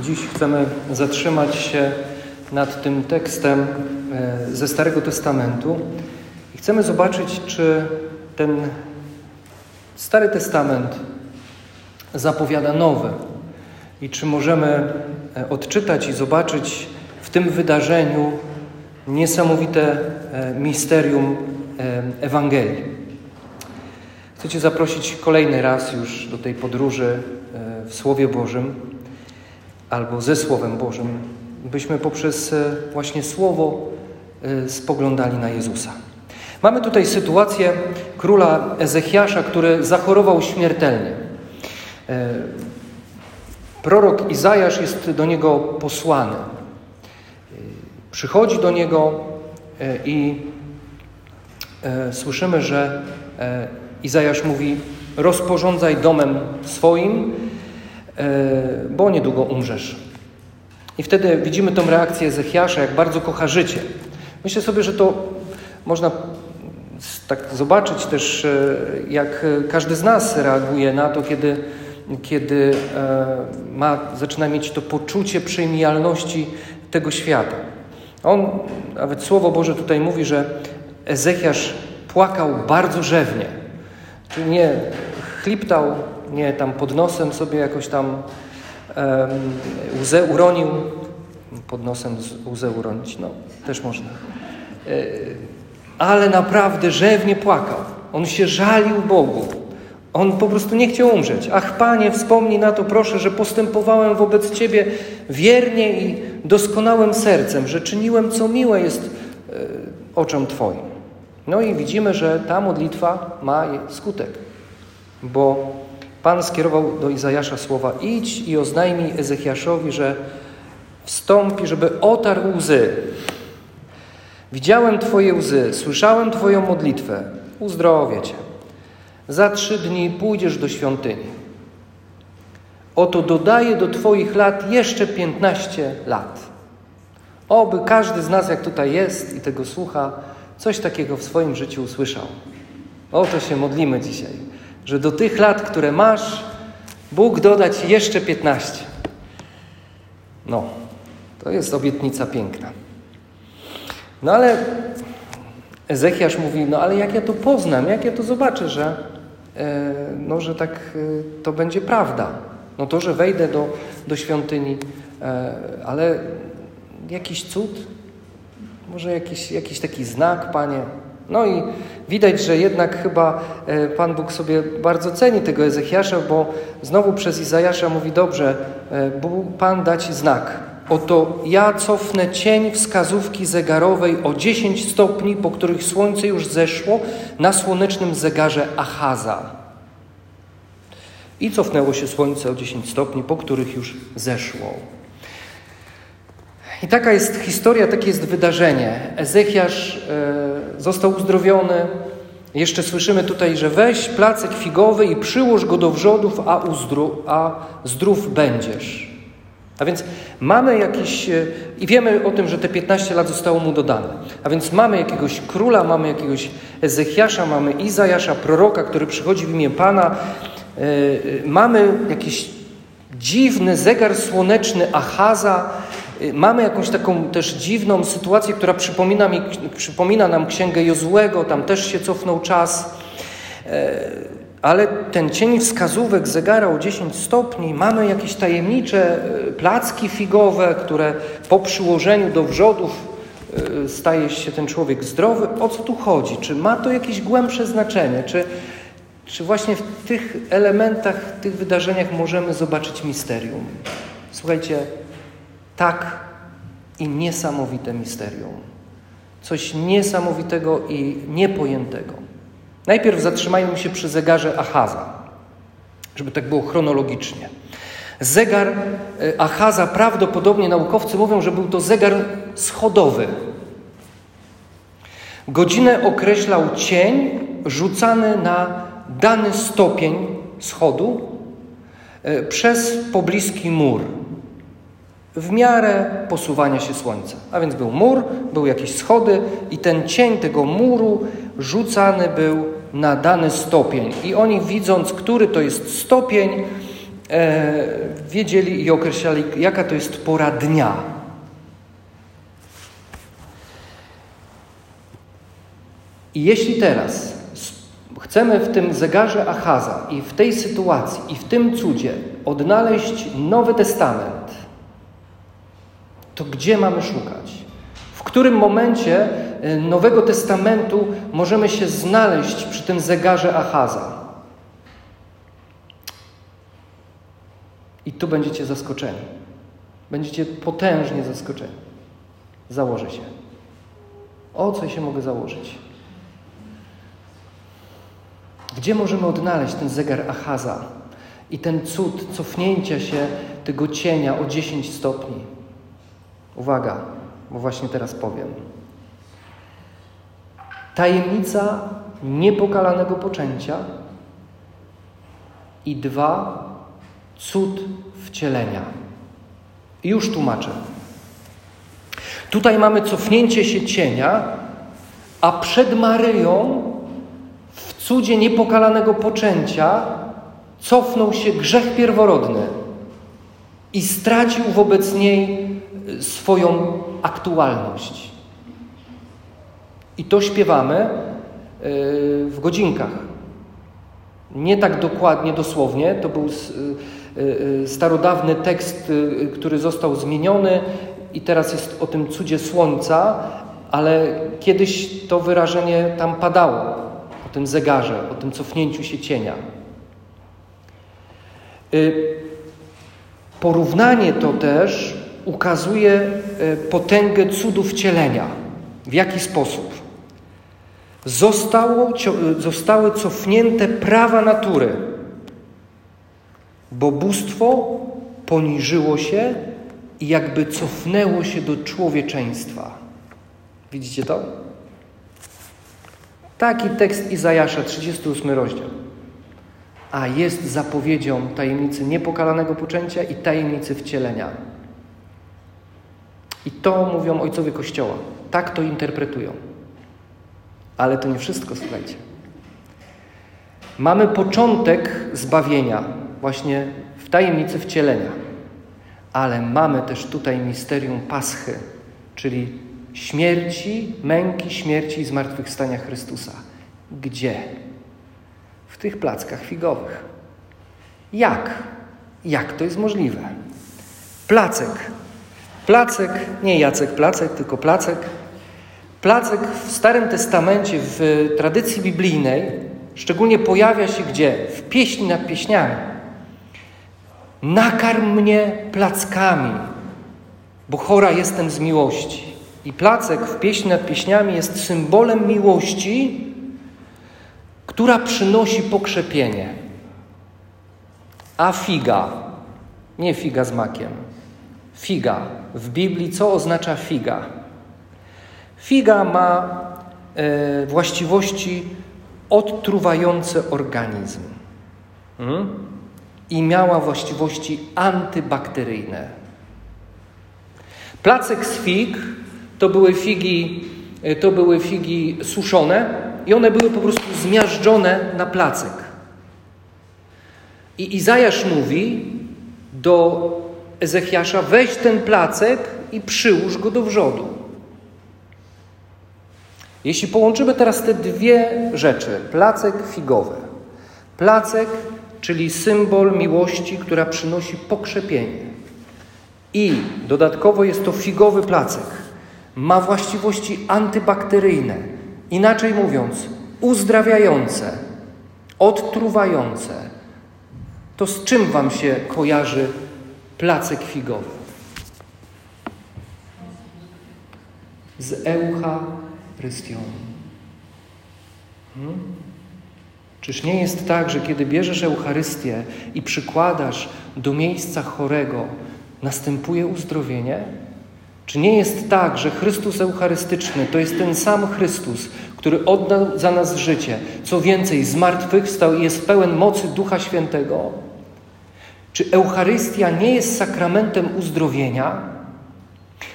Dziś chcemy zatrzymać się nad tym tekstem e, ze Starego Testamentu i chcemy zobaczyć, czy ten Stary Testament zapowiada nowe i czy możemy e, odczytać i zobaczyć w tym wydarzeniu niesamowite e, misterium Ewangelii. Chcę Cię zaprosić kolejny raz już do tej podróży w Słowie Bożym albo ze Słowem Bożym, byśmy poprzez e, właśnie Słowo e, spoglądali na Jezusa. Mamy tutaj sytuację króla Ezechiasza, który zachorował śmiertelnie. E, prorok Izajasz jest do niego posłany. Przychodzi do niego i słyszymy, że Izajasz mówi: Rozporządzaj domem swoim, bo niedługo umrzesz. I wtedy widzimy tą reakcję Ezechiasza, jak bardzo kocha życie. Myślę sobie, że to można tak zobaczyć też, e, jak każdy z nas reaguje na to, kiedy, kiedy e, ma, zaczyna mieć to poczucie przejmialności tego świata. On, nawet Słowo Boże tutaj mówi, że Ezechiasz płakał bardzo rzewnie. Czyli nie chliptał, nie tam pod nosem sobie jakoś tam um, łzę uronił. Pod nosem łzę uronić, no też można. E, ale naprawdę rzewnie płakał. On się żalił Bogu. On po prostu nie chciał umrzeć. Ach, Panie, wspomnij na to, proszę, że postępowałem wobec Ciebie wiernie i doskonałym sercem, że czyniłem, co miłe jest e, oczom Twoim. No i widzimy, że ta modlitwa ma skutek, bo Pan skierował do Izajasza słowa: Idź i oznajmij Ezechiaszowi, że wstąpi, żeby otarł łzy. Widziałem Twoje łzy, słyszałem Twoją modlitwę, uzdrowię Cię. Za trzy dni pójdziesz do świątyni. Oto dodaję do Twoich lat jeszcze piętnaście lat. Oby każdy z nas, jak tutaj jest i tego słucha, coś takiego w swoim życiu usłyszał. O to się modlimy dzisiaj że do tych lat, które masz, Bóg doda ci jeszcze 15. No, to jest obietnica piękna. No ale Ezechiasz mówi, no ale jak ja to poznam, jak ja to zobaczę, że, e, no, że tak e, to będzie prawda. No to, że wejdę do, do świątyni, e, ale jakiś cud, może jakiś, jakiś taki znak, Panie, no i widać, że jednak chyba e, Pan Bóg sobie bardzo ceni tego Ezechiasza, bo znowu przez Izajasza mówi dobrze, e, Bóg, Pan da Ci znak. Oto ja cofnę cień wskazówki zegarowej o 10 stopni, po których słońce już zeszło na słonecznym zegarze Achaza. I cofnęło się słońce o 10 stopni, po których już zeszło. I taka jest historia, takie jest wydarzenie. Ezechiasz e, został uzdrowiony. Jeszcze słyszymy tutaj, że weź placek figowy i przyłóż go do wrzodów, a, uzdru, a zdrów będziesz. A więc mamy jakiś, e, i wiemy o tym, że te 15 lat zostało mu dodane. A więc mamy jakiegoś króla, mamy jakiegoś Ezechiasza, mamy Izajasza, proroka, który przychodzi w imię Pana. E, mamy jakiś dziwny zegar słoneczny Achaza, mamy jakąś taką też dziwną sytuację, która przypomina, mi, przypomina nam księgę Jozłego, tam też się cofnął czas. E, ale ten cień wskazówek zegara o 10 stopni, mamy jakieś tajemnicze e, placki figowe, które po przyłożeniu do wrzodów e, staje się ten człowiek zdrowy. O co tu chodzi? Czy ma to jakieś głębsze znaczenie? Czy, czy właśnie w tych elementach, w tych wydarzeniach możemy zobaczyć misterium? Słuchajcie, tak i niesamowite misterium. Coś niesamowitego i niepojętego. Najpierw zatrzymajmy się przy zegarze Achaza, żeby tak było chronologicznie. Zegar e, Achaza prawdopodobnie naukowcy mówią, że był to zegar schodowy. Godzinę określał cień rzucany na dany stopień schodu e, przez pobliski mur w miarę posuwania się słońca. A więc był mur, były jakieś schody i ten cień tego muru rzucany był na dany stopień. I oni widząc, który to jest stopień, e, wiedzieli i określali, jaka to jest pora dnia. I jeśli teraz chcemy w tym zegarze Achaza i w tej sytuacji i w tym cudzie odnaleźć Nowy Testament, to gdzie mamy szukać? W którym momencie e, Nowego Testamentu możemy się znaleźć przy tym zegarze Achaza? I tu będziecie zaskoczeni. Będziecie potężnie zaskoczeni. Założę się. O co się mogę założyć? Gdzie możemy odnaleźć ten zegar Achaza i ten cud cofnięcia się tego cienia o 10 stopni? Uwaga, bo właśnie teraz powiem. Tajemnica niepokalanego poczęcia i dwa, cud wcielenia. Już tłumaczę. Tutaj mamy cofnięcie się cienia, a przed Maryją w cudzie niepokalanego poczęcia cofnął się grzech pierworodny i stracił wobec niej swoją aktualność. I to śpiewamy y, w godzinkach. Nie tak dokładnie, dosłownie, to był y, starodawny tekst, który został zmieniony i teraz jest o tym cudzie słońca, ale kiedyś to wyrażenie tam padało tym zegarze, o tym cofnięciu się cienia. Porównanie to też ukazuje y, potęgę cudów wcielenia. W jaki sposób? Zostało, y, zostały cofnięte prawa natury, bo bóstwo poniżyło się i jakby cofnęło się do człowieczeństwa. Widzicie to? Taki tekst Izajasza, 38 rozdział. A jest zapowiedzią tajemnicy niepokalanego poczęcia i tajemnicy wcielenia. I to mówią ojcowie Kościoła. Tak to interpretują. Ale to nie wszystko, słuchajcie. Mamy początek zbawienia właśnie w tajemnicy wcielenia. Ale mamy też tutaj misterium Paschy, czyli śmierci, męki, śmierci i zmartwychwstania Chrystusa. Gdzie? W tych plackach figowych. Jak? Jak to jest możliwe? Placek. Placek, nie Jacek Placek, tylko Placek. Placek w Starym Testamencie, w tradycji biblijnej, szczególnie pojawia się gdzie? W pieśni nad pieśniami. Nakarm mnie plackami, bo chora jestem z miłości. I placek w pieśni nad pieśniami jest symbolem miłości, która przynosi pokrzepienie. A figa, nie figa z makiem, figa. W Biblii co oznacza figa? Figa ma e, właściwości odtruwające organizm hmm? i miała właściwości antybakteryjne. Placek z fig to były figi, e, to były figi suszone i one były po prostu zmiażdżone na placek. I Izajasz mówi do Ezechiasza: weź ten placek i przyłóż go do wrzodu. Jeśli połączymy teraz te dwie rzeczy, placek figowy, placek, czyli symbol miłości, która przynosi pokrzepienie, i dodatkowo jest to figowy placek, ma właściwości antybakteryjne, inaczej mówiąc, uzdrawiające, odtruwające. To z czym Wam się kojarzy placek figowy? Z Eucharystią. Hmm? Czyż nie jest tak, że kiedy bierzesz Eucharystię i przykładasz do miejsca chorego, następuje uzdrowienie? Czy nie jest tak, że Chrystus Eucharystyczny to jest ten sam Chrystus, który oddał za nas życie, co więcej, zmartwychwstał i jest pełen mocy Ducha Świętego? Czy Eucharystia nie jest sakramentem uzdrowienia?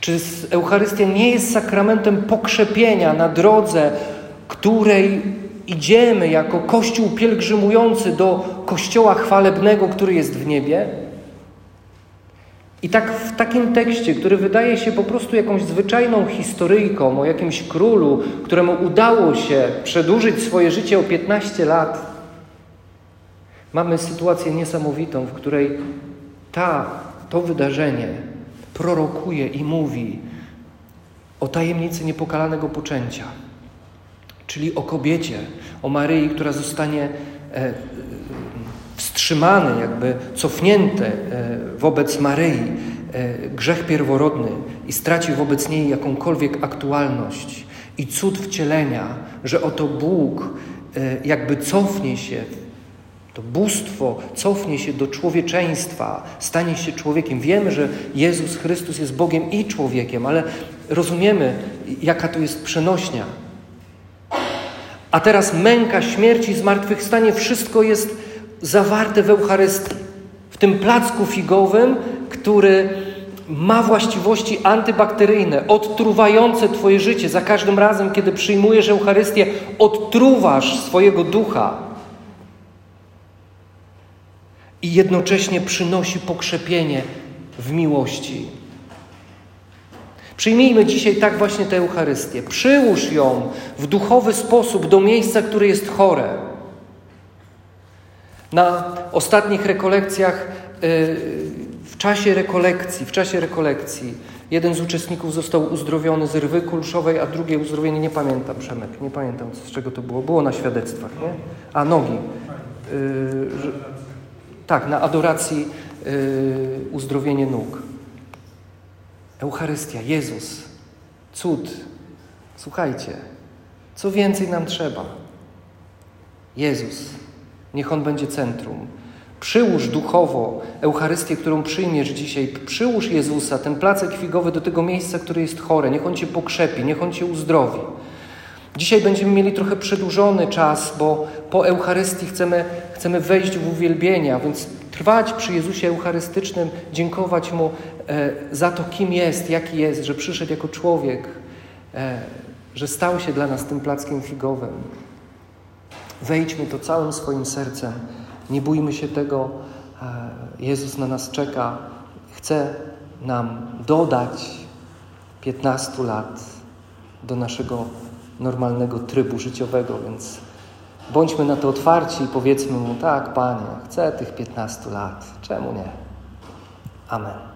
Czy Eucharystia nie jest sakramentem pokrzepienia na drodze, której idziemy jako Kościół pielgrzymujący do Kościoła chwalebnego, który jest w niebie. I tak w takim tekście, który wydaje się po prostu jakąś zwyczajną historyjką o jakimś królu, któremu udało się przedłużyć swoje życie o 15 lat, mamy sytuację niesamowitą, w której ta, to wydarzenie prorokuje i mówi o tajemnicy niepokalanego poczęcia, czyli o kobiecie, o Maryi, która zostanie e, wstrzymany, jakby cofnięty e, wobec Maryi e, grzech pierworodny i straci wobec niej jakąkolwiek aktualność. I cud wcielenia, że oto Bóg jakby cofnie się to bóstwo cofnie się do człowieczeństwa, stanie się człowiekiem. Wiemy, że Jezus Chrystus jest Bogiem i człowiekiem, ale rozumiemy, jaka to jest przenośnia. A teraz męka, śmierć i zmartwychwstanie, wszystko jest zawarte w Eucharystii. W tym placku figowym, który ma właściwości antybakteryjne, odtruwające Twoje życie. Za każdym razem, kiedy przyjmujesz Eucharystię, odtruwasz swojego ducha i jednocześnie przynosi pokrzepienie w miłości. Przyjmijmy dzisiaj tak właśnie tę Eucharystię. Przyłóż ją w duchowy sposób do miejsca, które jest chore. Na ostatnich rekolekcjach, y, w czasie rekolekcji, w czasie rekolekcji, jeden z uczestników został uzdrowiony z rwy kulszowej, a drugie uzdrowienie, nie pamiętam, Przemek, nie pamiętam z czego to było. Było na świadectwach, nie? A, nogi. Y, tak, na adoracji yy, uzdrowienie nóg. Eucharystia, Jezus, cud. Słuchajcie, co więcej nam trzeba? Jezus, niech On będzie centrum. Przyłóż duchowo Eucharystię, którą przyjmiesz dzisiaj. Przyłóż Jezusa, ten placek figowy do tego miejsca, które jest chore. Niech On Cię pokrzepi, niech On Cię uzdrowi. Dzisiaj będziemy mieli trochę przedłużony czas, bo po Eucharystii chcemy, chcemy wejść w uwielbienia, więc trwać przy Jezusie Eucharystycznym, dziękować Mu e, za to, kim jest, jaki jest, że przyszedł jako człowiek, e, że stał się dla nas tym plackiem figowym. Wejdźmy to całym swoim sercem. Nie bójmy się tego. E, Jezus na nas czeka. Chce nam dodać 15 lat do naszego normalnego trybu życiowego, więc bądźmy na to otwarci i powiedzmy Mu, tak, Panie, chcę tych 15 lat, czemu nie? Amen.